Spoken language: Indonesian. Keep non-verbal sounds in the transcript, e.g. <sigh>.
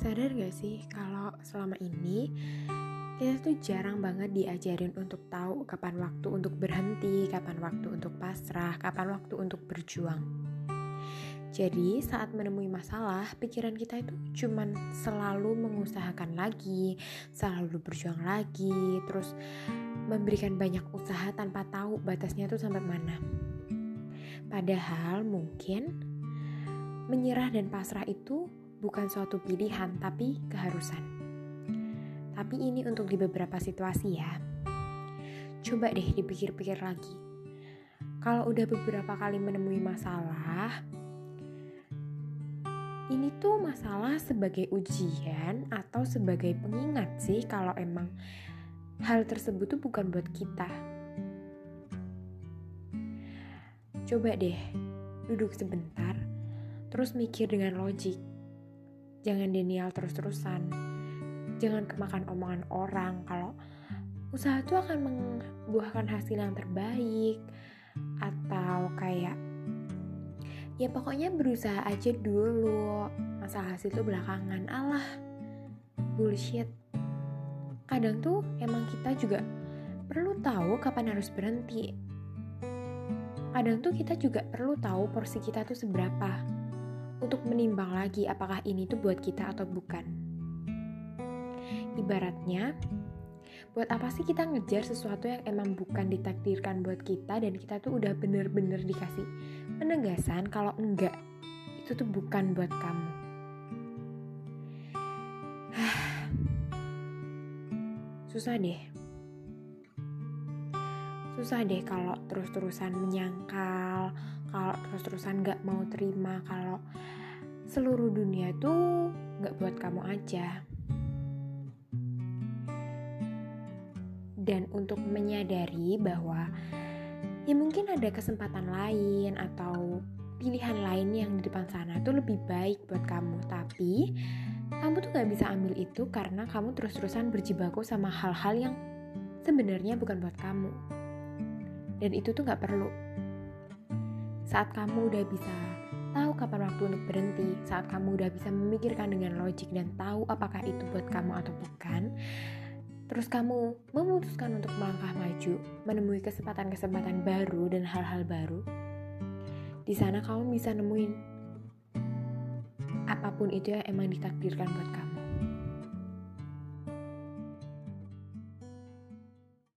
Sadar gak sih kalau selama ini kita tuh jarang banget diajarin untuk tahu kapan waktu untuk berhenti, kapan waktu untuk pasrah, kapan waktu untuk berjuang. Jadi saat menemui masalah, pikiran kita itu cuman selalu mengusahakan lagi, selalu berjuang lagi, terus memberikan banyak usaha tanpa tahu batasnya tuh sampai mana. Padahal mungkin menyerah dan pasrah itu bukan suatu pilihan, tapi keharusan. Tapi ini untuk di beberapa situasi ya. Coba deh dipikir-pikir lagi. Kalau udah beberapa kali menemui masalah, ini tuh masalah sebagai ujian atau sebagai pengingat sih kalau emang hal tersebut tuh bukan buat kita. Coba deh duduk sebentar, terus mikir dengan logik jangan denial terus-terusan. Jangan kemakan omongan orang kalau usaha itu akan membuahkan hasil yang terbaik. Atau kayak ya pokoknya berusaha aja dulu. Masalah hasil itu belakangan. Allah bullshit. Kadang tuh emang kita juga perlu tahu kapan harus berhenti. Kadang tuh kita juga perlu tahu porsi kita tuh seberapa untuk menimbang lagi apakah ini tuh buat kita atau bukan. Ibaratnya, buat apa sih kita ngejar sesuatu yang emang bukan ditakdirkan buat kita dan kita tuh udah bener-bener dikasih penegasan kalau enggak, itu tuh bukan buat kamu. <sighs> Susah deh. Susah deh kalau terus-terusan menyangkal, kalau terus-terusan gak mau terima kalau seluruh dunia tuh gak buat kamu aja. Dan untuk menyadari bahwa ya mungkin ada kesempatan lain atau pilihan lain yang di depan sana tuh lebih baik buat kamu. Tapi kamu tuh gak bisa ambil itu karena kamu terus-terusan berjibaku sama hal-hal yang sebenarnya bukan buat kamu. Dan itu tuh gak perlu saat kamu udah bisa tahu kapan waktu untuk berhenti, saat kamu udah bisa memikirkan dengan logik dan tahu apakah itu buat kamu atau bukan, terus kamu memutuskan untuk melangkah maju, menemui kesempatan-kesempatan baru dan hal-hal baru, di sana kamu bisa nemuin apa pun itu yang emang ditakdirkan buat kamu.